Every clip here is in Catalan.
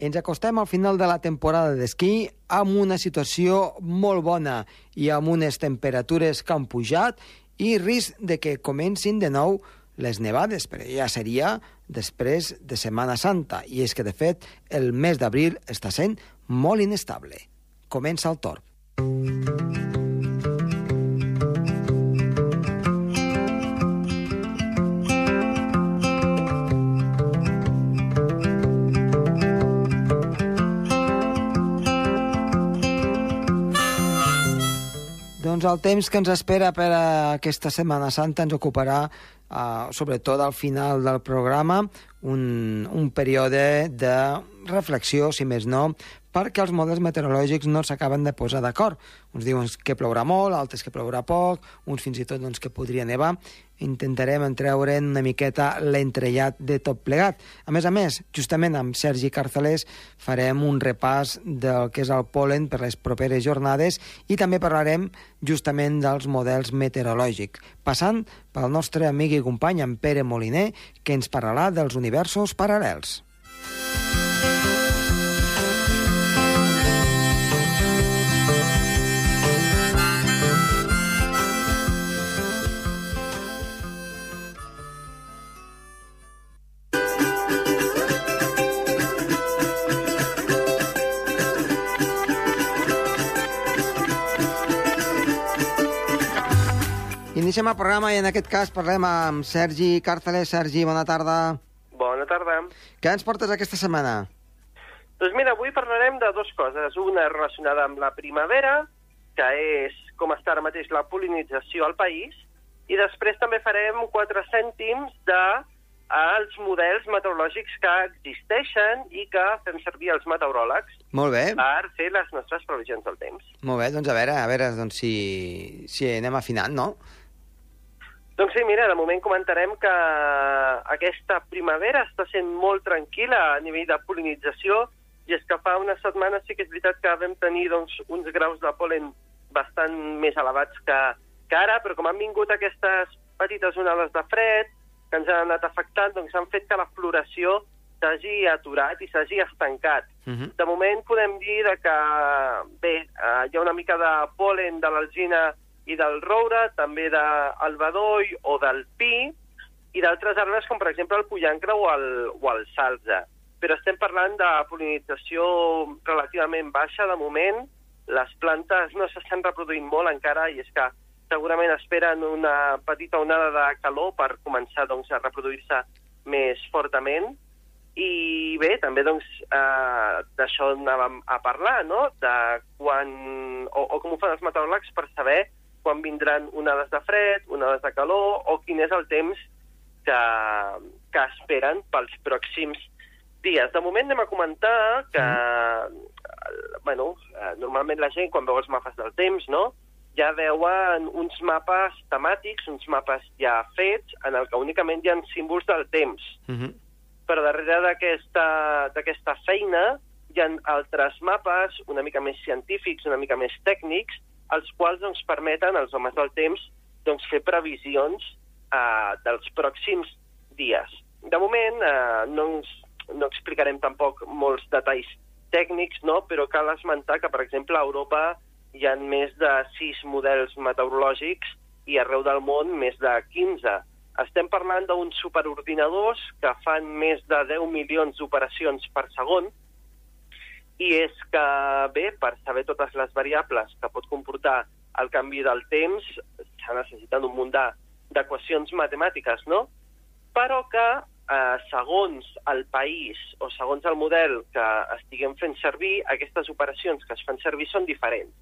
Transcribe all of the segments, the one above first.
Ens acostem al final de la temporada d'esquí amb una situació molt bona i amb unes temperatures que han pujat i risc de que comencin de nou les nevades, però ja seria després de Setmana Santa. I és que, de fet, el mes d'abril està sent molt inestable. Comença el torn. Doncs el temps que ens espera per a aquesta Setmana Santa ens ocuparà, uh, sobretot al final del programa, un, un període de reflexió, si més no, perquè els models meteorològics no s'acaben de posar d'acord. Uns diuen que plourà molt, altres que plourà poc, uns fins i tot doncs, que podria nevar. Intentarem entreure una miqueta l'entrellat de tot plegat. A més a més, justament amb Sergi Carcelés farem un repàs del que és el polen per les properes jornades i també parlarem justament dels models meteorològics, passant pel nostre amic i company, en Pere Moliner, que ens parlarà dels universos paral·lels. Iniciem el programa i en aquest cas parlem amb Sergi Càrceles. Sergi, bona tarda. Bona tarda. Què ens portes aquesta setmana? Doncs mira, avui parlarem de dues coses. Una relacionada amb la primavera, que és com està ara mateix la polinització al país, i després també farem quatre cèntims de els models meteorològics que existeixen i que fem servir els meteoròlegs Molt bé. per fer les nostres previsions del temps. Molt bé, doncs a veure, a veure doncs si, si anem afinant, no? Doncs sí, mira, de moment comentarem que aquesta primavera està sent molt tranquil·la a nivell de polinització i és que fa unes setmanes sí que és veritat que vam tenir doncs, uns graus de polen bastant més elevats que, que ara, però com han vingut aquestes petites onades de fred que ens han anat afectant, doncs han fet que la floració s'hagi aturat i s'hagi estancat. Uh -huh. De moment podem dir que, bé, eh, hi ha una mica de polen de l'alzina i del roure, també del bedoll o del pi, i d'altres arbres com, per exemple, el pollancre o el, o el salze. Però estem parlant de polinització relativament baixa de moment. Les plantes no s'estan reproduint molt encara i és que segurament esperen una petita onada de calor per començar doncs, a reproduir-se més fortament. I bé, també doncs, eh, anàvem a parlar, no? de quan, o, o com ho fan els meteoròlegs per saber quan vindran onades de fred, onades de calor, o quin és el temps que, que esperen pels pròxims dies. De moment anem a comentar que, mm. bueno, eh, normalment la gent quan veu els mapes del temps, no?, ja veuen uns mapes temàtics, uns mapes ja fets, en el que únicament hi ha símbols del temps. Uh -huh. Però darrere d'aquesta feina hi ha altres mapes una mica més científics, una mica més tècnics, els quals doncs, permeten als homes del temps doncs, fer previsions eh, dels pròxims dies. De moment, eh, no, ens, no explicarem tampoc molts detalls tècnics, no? però cal esmentar que, per exemple, a Europa hi ha més de 6 models meteorològics i arreu del món més de 15. Estem parlant d'uns superordinadors que fan més de 10 milions d'operacions per segon, i és que, bé, per saber totes les variables que pot comportar el canvi del temps, s'ha necessitat un munt d'equacions matemàtiques, no? Però que, eh, segons el país o segons el model que estiguem fent servir, aquestes operacions que es fan servir són diferents.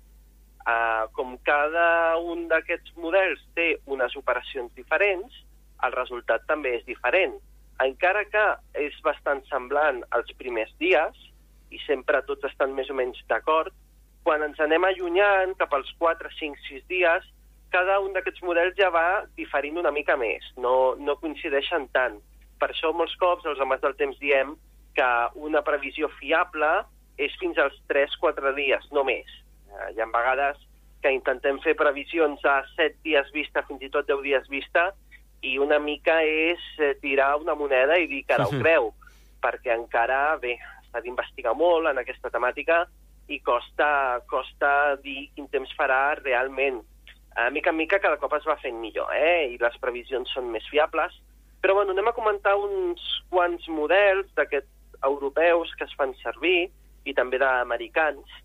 Eh, com cada un d'aquests models té unes operacions diferents, el resultat també és diferent. Encara que és bastant semblant als primers dies, i sempre tots estan més o menys d'acord, quan ens anem allunyant cap als 4, 5, 6 dies, cada un d'aquests models ja va diferint una mica més, no, no coincideixen tant. Per això molts cops els homes del temps diem que una previsió fiable és fins als 3-4 dies, no més. Eh, hi ha vegades que intentem fer previsions a 7 dies vista, fins i tot 10 dies vista, i una mica és eh, tirar una moneda i dir que ara ho creu, perquè encara, bé, s'ha d'investigar molt en aquesta temàtica i costa, costa dir quin temps farà realment. A mica en mica cada cop es va fent millor, eh? i les previsions són més fiables. Però bueno, anem a comentar uns quants models d'aquests europeus que es fan servir i també d'americans,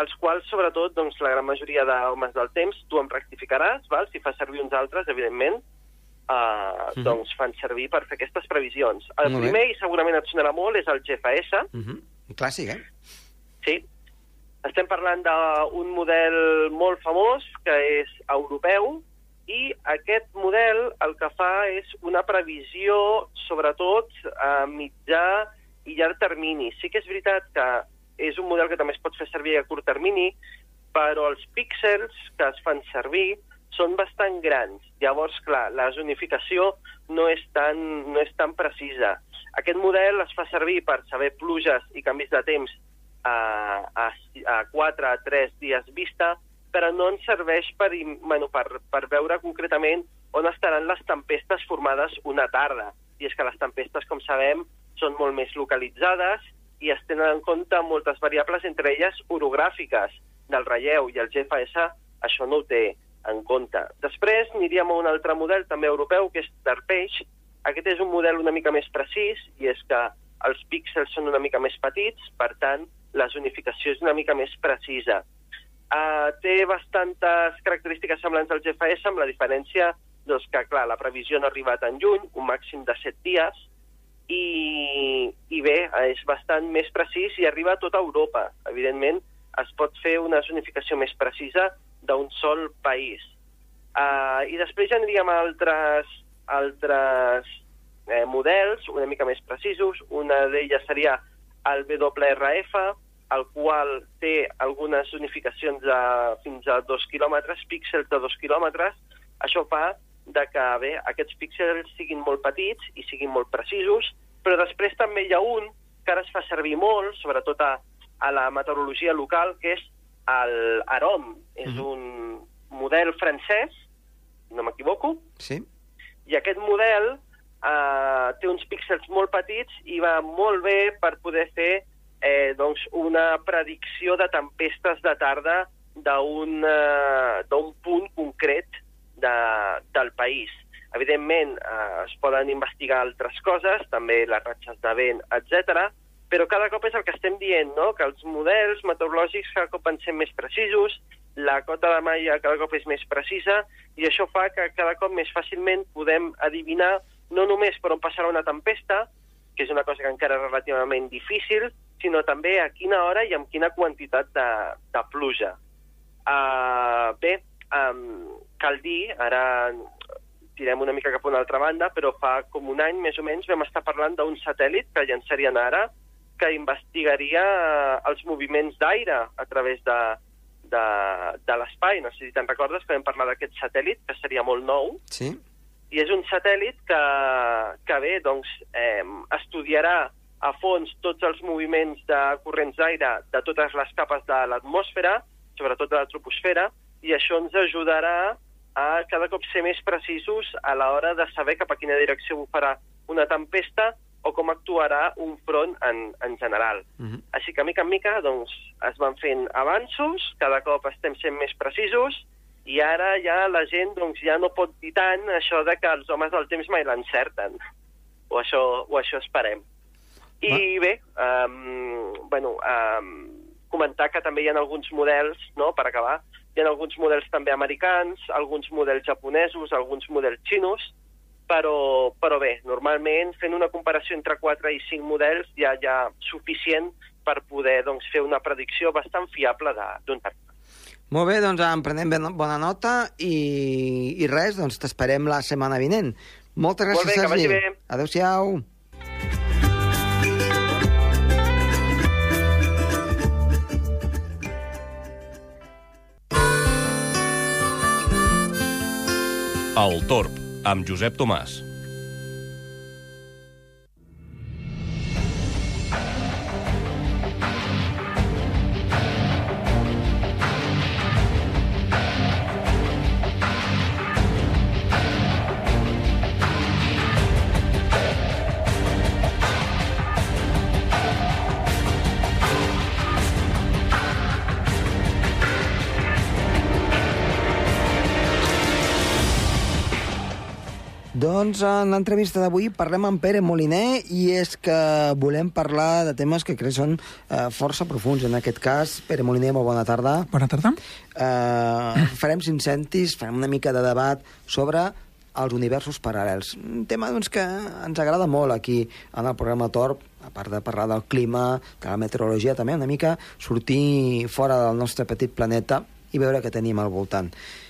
els quals, sobretot, doncs, la gran majoria d'homes del temps, tu em rectificaràs, val? si fa servir uns altres, evidentment, uh, mm -hmm. doncs fan servir per fer aquestes previsions. El Molt bé. primer, i segurament et sonarà molt, és el GFS, Uh -huh. Un clàssic, eh? Sí. Estem parlant d'un model molt famós, que és europeu, i aquest model el que fa és una previsió, sobretot, a mitjà i llarg termini. Sí que és veritat que és un model que també es pot fer servir a curt termini, però els píxels que es fan servir són bastant grans. Llavors, clar, la zonificació no és tan, no és tan precisa. Aquest model es fa servir per saber pluges i canvis de temps a, a, a 4 a 3 dies vista, però no ens serveix per, bueno, per, per veure concretament on estaran les tempestes formades una tarda. I és que les tempestes, com sabem, són molt més localitzades i es tenen en compte moltes variables, entre elles orogràfiques del relleu, i el GFS això no ho té en compte. Després aniríem a un altre model també europeu, que és d'Arpeix. Aquest és un model una mica més precís, i és que els píxels són una mica més petits, per tant, la zonificació és una mica més precisa. Uh, té bastantes característiques semblants al GFS, amb la diferència doncs, que, clar, la previsió no ha arribat en juny, un màxim de 7 dies, i, i bé, és bastant més precís i arriba a tota Europa. Evidentment, es pot fer una zonificació més precisa d'un sol país. Uh, I després ja aniríem a altres, altres eh, models una mica més precisos. Una d'elles seria el WRF, el qual té algunes zonificacions de fins a 2 quilòmetres, píxels de 2 quilòmetres. Això fa de que bé, aquests píxels siguin molt petits i siguin molt precisos, però després també hi ha un que ara es fa servir molt, sobretot a, a la meteorologia local, que és el AROM. És Mhm. un model francès, no m'equivoco, Sí? i aquest model eh, té uns píxels molt petits i va molt bé per poder fer eh, doncs una predicció de tempestes de tarda d'un eh, punt concret de, del país. Evidentment, eh, es poden investigar altres coses, també les ratxes de vent, etc. però cada cop és el que estem dient, no? que els models meteorològics cada cop van ser més precisos, la cota de malla cada cop és més precisa, i això fa que cada cop més fàcilment podem adivinar no només per on passarà una tempesta, que és una cosa que encara és relativament difícil, sinó també a quina hora i amb quina quantitat de, de pluja. Uh, bé, um, cal dir, ara tirem una mica cap a una altra banda, però fa com un any més o menys vam estar parlant d'un satèl·lit que llançarien ara que investigaria eh, els moviments d'aire a través de, de, de l'espai. No sé si te'n recordes que vam parlar d'aquest satèl·lit, que seria molt nou, Sí? i és un satèl·lit que, que bé, doncs, eh, estudiarà a fons tots els moviments de corrents d'aire de totes les capes de l'atmosfera, sobretot de la troposfera, i això ens ajudarà a cada cop ser més precisos a l'hora de saber cap a quina direcció bufarà una tempesta o com actuarà un front en, en general. Uh -huh. Així que, mica en mica, doncs, es van fent avanços, cada cop estem sent més precisos, i ara ja la gent doncs, ja no pot dir tant això de que els homes del temps mai l'encerten. O això, o això esperem. I bé, um, bueno, um, comentar que també hi ha alguns models, no?, per acabar, hi ha alguns models també americans, alguns models japonesos, alguns models xinos, però, però bé, normalment fent una comparació entre 4 i 5 models ja hi ha suficient per poder doncs, fer una predicció bastant fiable de- d'un terme. Molt bé, doncs en prenem ben- bona nota i, i res, doncs t'esperem la setmana vinent. Moltes Molt gràcies, bé, que vagi Sergi. bé. Adéu-siau. El Torb, amb Josep Tomàs. Doncs en l'entrevista d'avui parlem amb Pere Moliner i és que volem parlar de temes que crec són eh, força profuns. En aquest cas, Pere Moliner, molt bona tarda. Bona tarda. Eh, farem cinc centis, farem una mica de debat sobre els universos paral·lels. Un tema doncs, que ens agrada molt aquí en el programa Torp, a part de parlar del clima, de la meteorologia, també una mica sortir fora del nostre petit planeta i veure què tenim al voltant. Eh,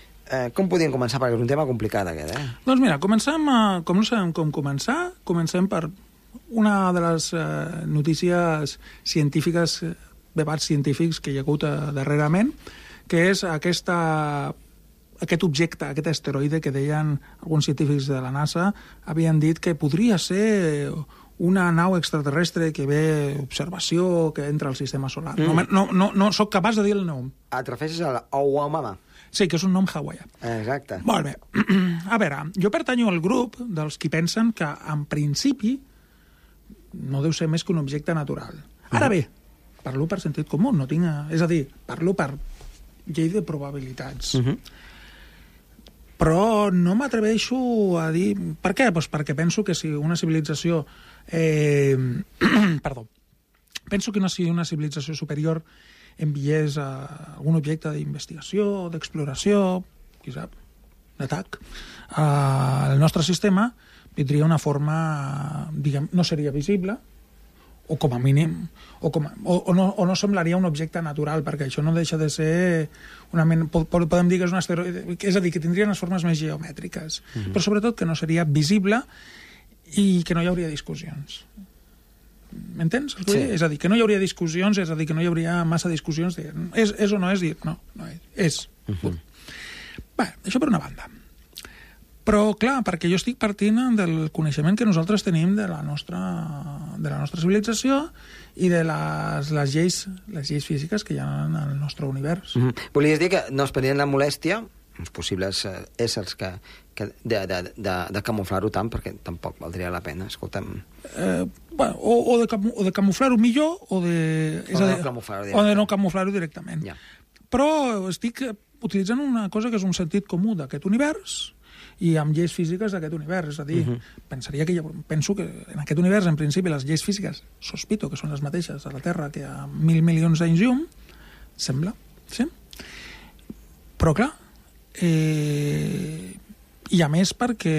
com podíem començar? Perquè és un tema complicat, aquest, eh? Doncs mira, comencem, a, com no sabem com començar, comencem per una de les eh, notícies científiques, eh, debats científics que hi ha hagut eh, darrerament, que és aquesta, aquest objecte, aquest asteroide que deien alguns científics de la NASA, havien dit que podria ser una nau extraterrestre que ve observació, que entra al sistema solar. Mm. No, no, no, no sóc capaç de dir el nom. Et refereixes a l'Ouamama? Sí, que és un nom hawaià. Exacte. Molt bé. A veure, jo pertanyo al grup dels qui pensen que, en principi, no deu ser més que un objecte natural. Ara bé, parlo per sentit comú, no tinc... És a dir, parlo per llei de probabilitats. Uh -huh. Però no m'atreveixo a dir... Per què? Pues perquè penso que si una civilització... Eh... Perdó. Penso que no sigui una civilització superior enviés a algun objecte d'investigació, d'exploració, qui sap, d'atac, al nostre sistema tindria una forma, diguem, no seria visible, o com a mínim, o, com a, o, o, no, o no semblaria un objecte natural, perquè això no deixa de ser una podem dir que és un asteroide, és a dir, que tindria unes formes més geomètriques, mm -hmm. però sobretot que no seria visible i que no hi hauria discussions. M'entens? Sí. És a dir, que no hi hauria discussions, és a dir, que no hi hauria massa discussions de és, és o no és dir, no, no és. és. Uh -huh. Bé, això per una banda. Però, clar, perquè jo estic partint del coneixement que nosaltres tenim de la nostra, de la nostra civilització i de les, les, lleis, les lleis físiques que hi ha en el nostre univers. Mm -hmm. Volies dir que no es prenien la molèstia uns possibles eh, éssers que, que de, de, de, de camuflar-ho tant, perquè tampoc valdria la pena, escolta'm. Eh, bueno, o, o de, o de camuflar-ho millor, o de... O de no camuflar-ho O de no camuflar-ho directament. Ja. Però estic utilitzant una cosa que és un sentit comú d'aquest univers i amb lleis físiques d'aquest univers. És a dir, uh mhm. -huh. pensaria que ja, penso que en aquest univers, en principi, les lleis físiques, sospito que són les mateixes a la Terra que a mil milions d'anys llum, sembla, sí? Però, clar, Eh, I a més perquè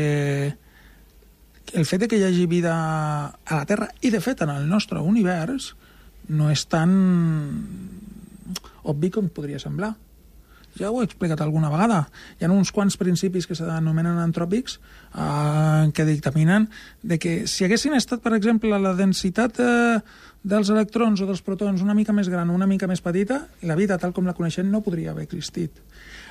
el fet de que hi hagi vida a la Terra, i de fet en el nostre univers, no és tan obvi com podria semblar. Ja ho he explicat alguna vegada. Hi ha uns quants principis que s'anomenen antròpics eh, que dictaminen de que si haguessin estat, per exemple, la densitat eh, dels electrons o dels protons una mica més gran o una mica més petita, la vida tal com la coneixem no podria haver existit.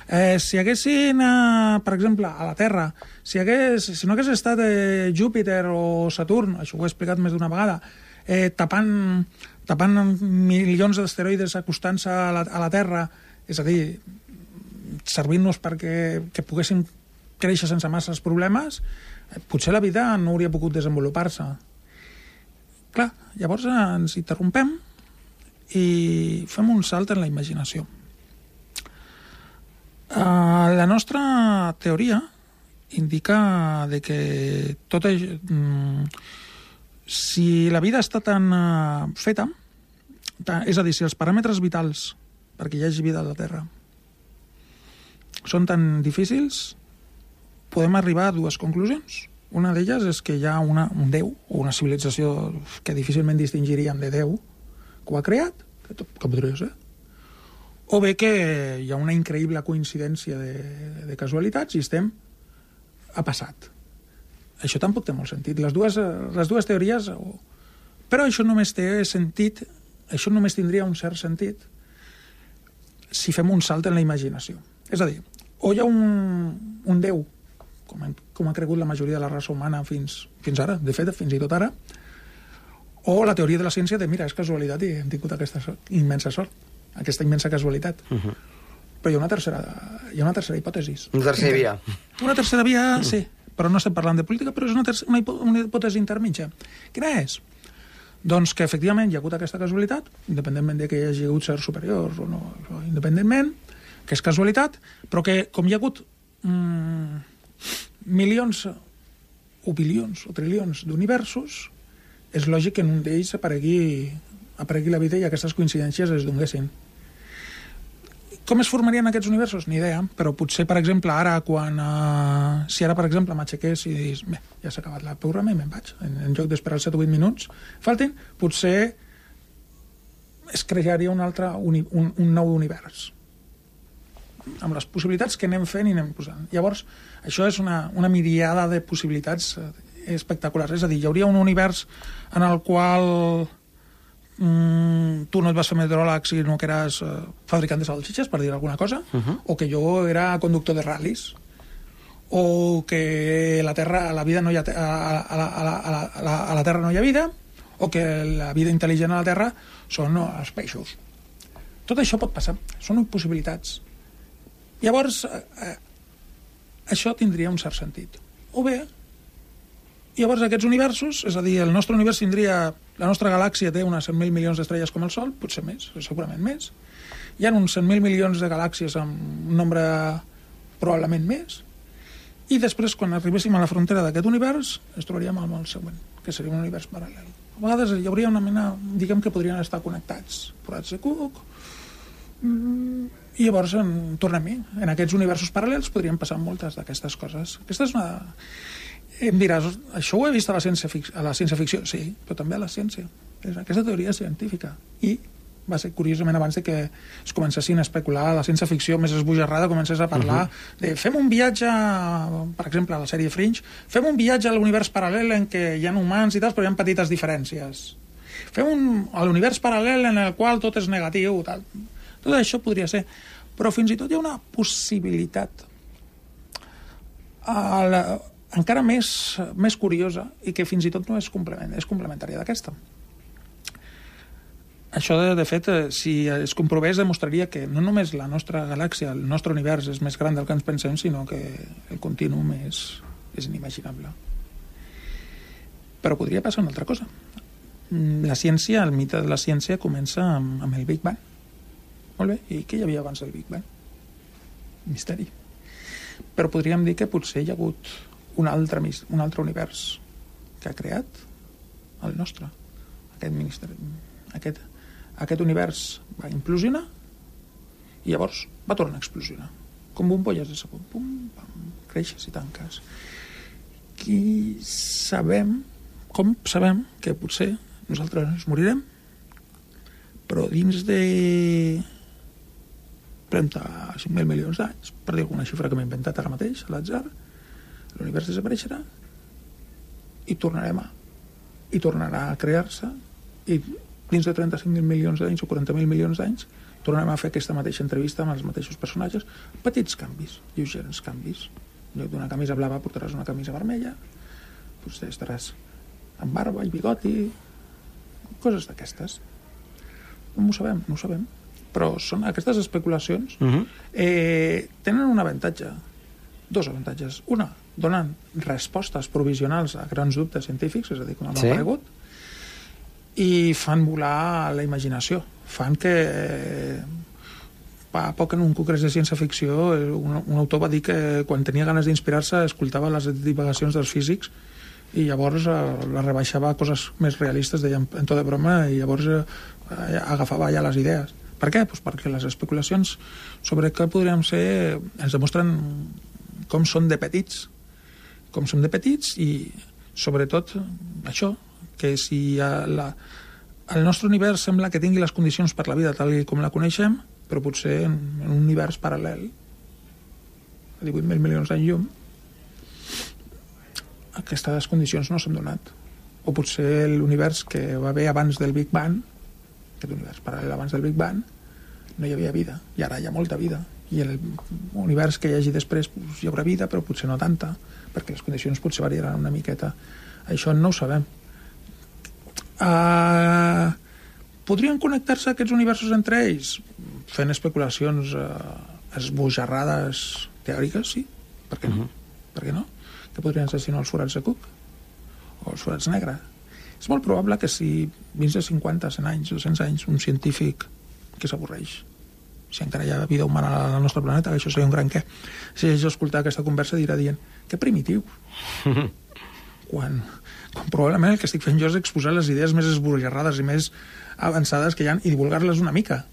Eh, si haguessin, eh, per exemple, a la Terra, si, hagués, si no hagués estat eh, Júpiter o Saturn, això ho he explicat més d'una vegada, eh, tapant, tapant milions d'asteroides acostant-se a, a la Terra, és a dir, servint-nos perquè que poguéssim créixer sense masses problemes, eh, potser la vida no hauria pogut desenvolupar-se. Clar, llavors ens interrompem i fem un salt en la imaginació. Uh, la nostra teoria indica de que tot això, mm, si la vida està tan uh, feta, ta, és a dir, si els paràmetres vitals perquè hi hagi vida a la Terra són tan difícils, podem arribar a dues conclusions. Una d'elles és que hi ha una, un Déu, o una civilització que difícilment distingiríem de Déu, que ho ha creat, que, que podria ser, o bé que hi ha una increïble coincidència de, de casualitats i estem a passat. Això tampoc té molt sentit. Les dues, les dues teories... Però això només té sentit, això només tindria un cert sentit si fem un salt en la imaginació. És a dir, o hi ha un, un Déu, com, hem, com ha cregut la majoria de la raça humana fins, fins ara, de fet, fins i tot ara, o la teoria de la ciència de, mira, és casualitat i hem tingut aquesta sort, immensa sort aquesta immensa casualitat. Uh -huh. Però hi ha una tercera, hi ha una tercera hipòtesi. Una tercera via. Una tercera via, sí, però no estem parlant de política, però és una, tercera, una, una hipòtesi intermitja. Quina és? Doncs que efectivament hi ha hagut aquesta casualitat, independentment de que hi hagi hagut certs superiors o no, o independentment, que és casualitat, però que com hi ha hagut mm, milions o bilions o trilions d'universos, és lògic que en un d'ells aparegui, aparegui la vida i aquestes coincidències es donguessin. Com es formarien aquests universos? Ni idea, però potser, per exemple, ara, quan... Uh, si ara, per exemple, m'aixequés i digués bé, ja s'ha acabat el programa i me'n vaig, en, en lloc d'esperar els 7 o 8 minuts, faltin, potser es crearia un altre, uni, un, un nou univers amb les possibilitats que anem fent i anem posant. Llavors, això és una, una miriada de possibilitats eh, espectaculars. És a dir, hi hauria un univers en el qual mm, tu no et vas fer meteoròleg sinó que eres eh, fabricant de salsitxes, per dir alguna cosa, uh -huh. o que jo era conductor de ral·lis, o que la Terra, a la vida no hi ha, a, a, la, a, la, a, la, a la Terra no hi ha vida, o que la vida intel·ligent a la Terra són no, els peixos. Tot això pot passar, són possibilitats. Llavors, eh, eh, això tindria un cert sentit. O bé, llavors aquests universos, és a dir, el nostre univers tindria... La nostra galàxia té unes 100.000 milions d'estrelles com el Sol, potser més, segurament més. Hi ha uns 100.000 milions de galàxies amb un nombre probablement més. I després, quan arribéssim a la frontera d'aquest univers, ens trobaríem amb el següent, que seria un univers paral·lel. A vegades hi hauria una mena, diguem que podrien estar connectats. Forats de mm, i llavors en, tornem-hi. En aquests universos paral·lels podrien passar moltes d'aquestes coses. Aquesta és una... Em diràs, això ho he vist a la ciència, a la ciència ficció? Sí, però també a la ciència. És aquesta teoria científica. I va ser curiosament abans de que es comencessin a especular la ciència ficció més esbojarrada, comencés a parlar uh -huh. de fem un viatge, per exemple, a la sèrie Fringe, fem un viatge a l'univers paral·lel en què hi ha humans i tal, però hi ha petites diferències. Fem un, a l'univers paral·lel en el qual tot és negatiu, tal. Tot això podria ser. Però fins i tot hi ha una possibilitat la, encara més, més curiosa i que fins i tot no és, complement, és complementària d'aquesta. Això, de, de fet, eh, si es comprovés, demostraria que no només la nostra galàxia, el nostre univers és més gran del que ens pensem, sinó que el continuum és, és inimaginable. Però podria passar una altra cosa. La ciència, el mite de la ciència comença amb, amb el Big Bang molt bé, i què hi havia abans del Big Bang? Misteri. Però podríem dir que potser hi ha hagut un altre, un altre univers que ha creat el nostre. Aquest, ministeri, aquest, aquest univers va implosionar i llavors va tornar a explosionar. Com bombolles de sabó. Pum, pam, creixes i tanques. Qui sabem, com sabem que potser nosaltres ens morirem, però dins de 35.000 milions d'anys, per dir alguna xifra que m'he inventat ara mateix, a l'atzar, l'univers desapareixerà i tornarem a i tornarà a crear-se i dins de 35.000 milions d'anys o 40.000 milions d'anys tornarem a fer aquesta mateixa entrevista amb els mateixos personatges. Petits canvis, lleugers canvis. En lloc d'una camisa blava portaràs una camisa vermella. Potser estaràs amb barba i bigoti coses d'aquestes. No ho sabem, no ho sabem. Però són aquestes especulacions. Uh -huh. eh, tenen un avantatge dos avantatges una, donen respostes provisionals a grans dubtes científics és a dir, com han sí? aparegut i fan volar la imaginació fan que eh, fa poc en un congrés de ciència-ficció un, un autor va dir que quan tenia ganes d'inspirar-se escoltava les divagacions dels físics i llavors eh, la rebaixava a coses més realistes, deia en to de broma, i llavors eh, agafava ja les idees. Per què? Pues perquè les especulacions sobre què podríem ser ens demostren com són de petits, com som de petits i sobretot això, que si la, el nostre univers sembla que tingui les condicions per la vida tal com la coneixem, però potser en, en un univers paral·lel a 18.000 milions d'anys llum aquestes condicions no s'han donat. O potser l'univers que va haver abans del Big Bang aquest univers paral·lel abans del Big Bang no hi havia vida, i ara hi ha molta vida i en l'univers que hi hagi després pues, hi haurà vida, però potser no tanta perquè les condicions potser variaran una miqueta això no ho sabem uh, podrien connectar-se aquests universos entre ells fent especulacions uh, esbojarrades teòriques, sí per què no? Uh -huh. per què no? que podrien ser si no els forats de Cook o els forats negres és molt probable que si dins de 50, 100 anys, 200 anys un científic que s'avorreix si encara hi ha vida humana al nostre planeta, que això seria un gran què. Si ells escoltar aquesta conversa dirà dient, que primitiu. quan, quan probablement el que estic fent jo és exposar les idees més esbojarrades i més avançades que hi ha i divulgar-les una mica.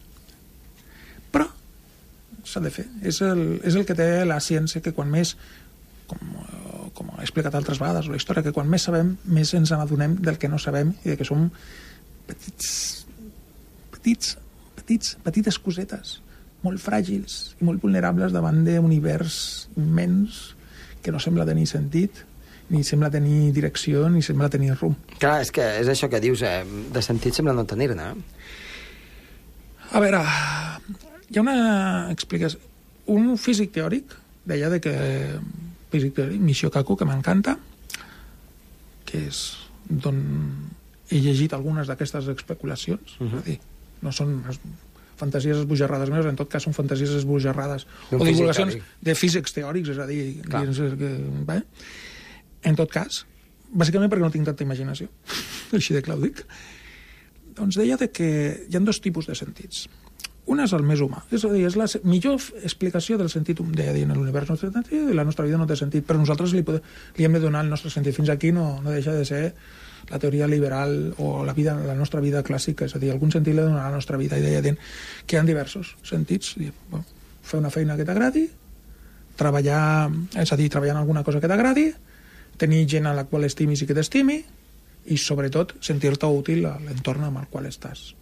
Però s'ha de fer. És el, és el que té la ciència, que quan més, com, com he explicat altres vegades, la història, que quan més sabem, més ens adonem del que no sabem i de que som petits, petits, petits, petites cosetes molt fràgils i molt vulnerables davant d'un univers immens que no sembla tenir sentit, ni sembla tenir direcció, ni sembla tenir rumb. Clar, és que és això que dius, eh? de sentit sembla no tenir-ne. A veure, hi ha una explicació... Un físic teòric deia de que físic teòric, Michio Kaku, que m'encanta, que és d'on he llegit algunes d'aquestes especulacions, uh -huh. dir, no són fantasies esbojarrades meves, en tot cas són fantasies esbojarrades o divulgacions teòric. de físics teòrics, és a dir, dins, que, bé. en tot cas, bàsicament perquè no tinc tanta imaginació, així de clar ho dic, doncs deia de que hi ha dos tipus de sentits. Un és el més humà, és a dir, és la millor explicació del sentit, deia dir, en l'univers no té sentit la nostra vida no té sentit, però nosaltres li, podem, li hem de donar el nostre sentit. Fins aquí no, no deixa de ser la teoria liberal o la, vida, la nostra vida clàssica, és a dir, algun sentit li donar a la nostra vida, i deia que hi ha diversos sentits, dir, bueno, fer una feina que t'agradi, treballar, és a dir, treballar en alguna cosa que t'agradi, tenir gent a la qual estimis i que t'estimi, i sobretot sentir-te útil a l'entorn amb el qual estàs.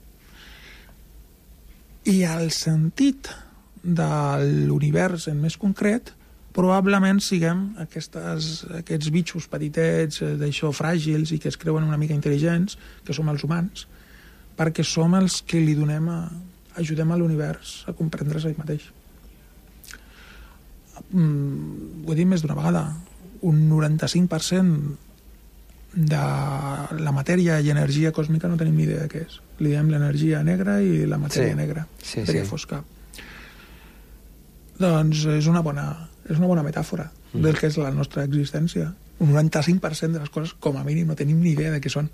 I el sentit de l'univers en més concret probablement siguem aquestes, aquests bitxos petitets, eh, d'això fràgils i que es creuen una mica intel·ligents, que som els humans, perquè som els que li donem a, ajudem a l'univers a comprendre's ell mateix. Mm, ho he dit més d'una vegada, un 95% de la matèria i energia còsmica no tenim ni idea de què és. Li diem l'energia negra i la matèria sí. negra, sí, matèria sí. fosca. Doncs és una bona, és una bona metàfora mm. del que és la nostra existència. Un 95% de les coses, com a mínim, no tenim ni idea de què són.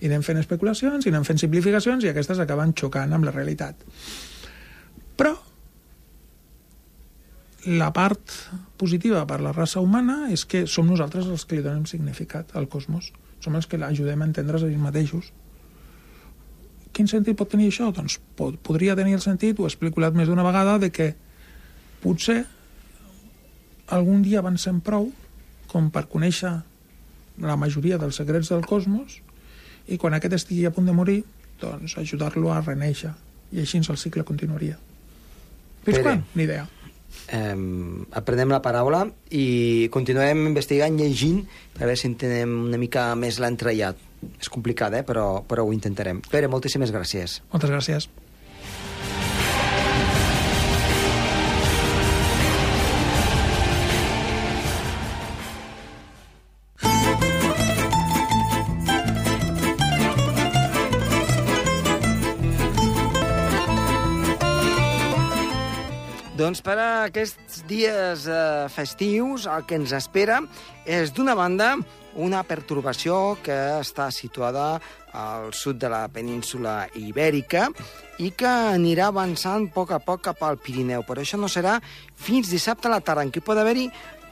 I anem fent especulacions, i anem fent simplificacions, i aquestes acaben xocant amb la realitat. Però la part positiva per la raça humana és que som nosaltres els que li donem significat al cosmos. Som els que l'ajudem a entendre's a ells mateixos. Quin sentit pot tenir això? Doncs pot, podria tenir el sentit, ho he explicat més d'una vegada, de que potser algun dia avancem prou com per conèixer la majoria dels secrets del cosmos i quan aquest estigui a punt de morir, doncs ajudar-lo a reneixer. I així el cicle continuaria. Fins Pere. quan? Ni idea. Eh, aprenem la paraula i continuem investigant, llegint, per veure si entenem una mica més l'entrellat. És complicat, eh? però, però ho intentarem. Pere, moltíssimes gràcies. Moltes gràcies. Doncs per a aquests dies eh, festius el que ens espera és, d'una banda, una pertorbació que està situada al sud de la península ibèrica i que anirà avançant a poc a poc cap al Pirineu. Però això no serà fins dissabte a la tarda, en què pot haver-hi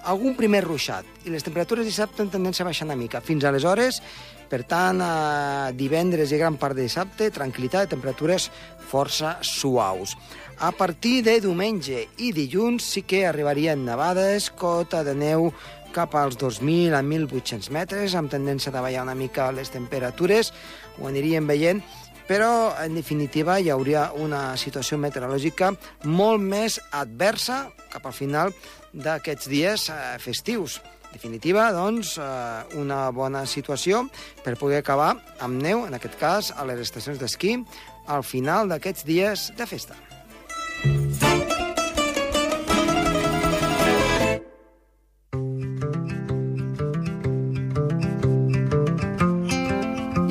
algun primer ruixat. I les temperatures dissabte en tendència a baixar una mica. Fins aleshores, per tant, eh, divendres i gran part de dissabte, tranquil·litat de temperatures força suaus. A partir de diumenge i dilluns sí que arribarien nevades, cota de neu cap als 2.000 a 1.800 metres, amb tendència a davallar una mica les temperatures, ho aniríem veient, però, en definitiva, hi hauria una situació meteorològica molt més adversa cap al final d'aquests dies eh, festius. En definitiva, doncs, eh, una bona situació per poder acabar amb neu, en aquest cas, a les estacions d'esquí, al final d'aquests dies de festa.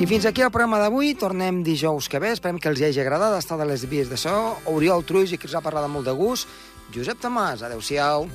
I fins aquí el programa d'avui. Tornem dijous que ve. Esperem que els hagi agradat estar de les vies de so. Oriol Truix i qui us ha parlat molt de gust. Josep Tomàs. Adéu-siau.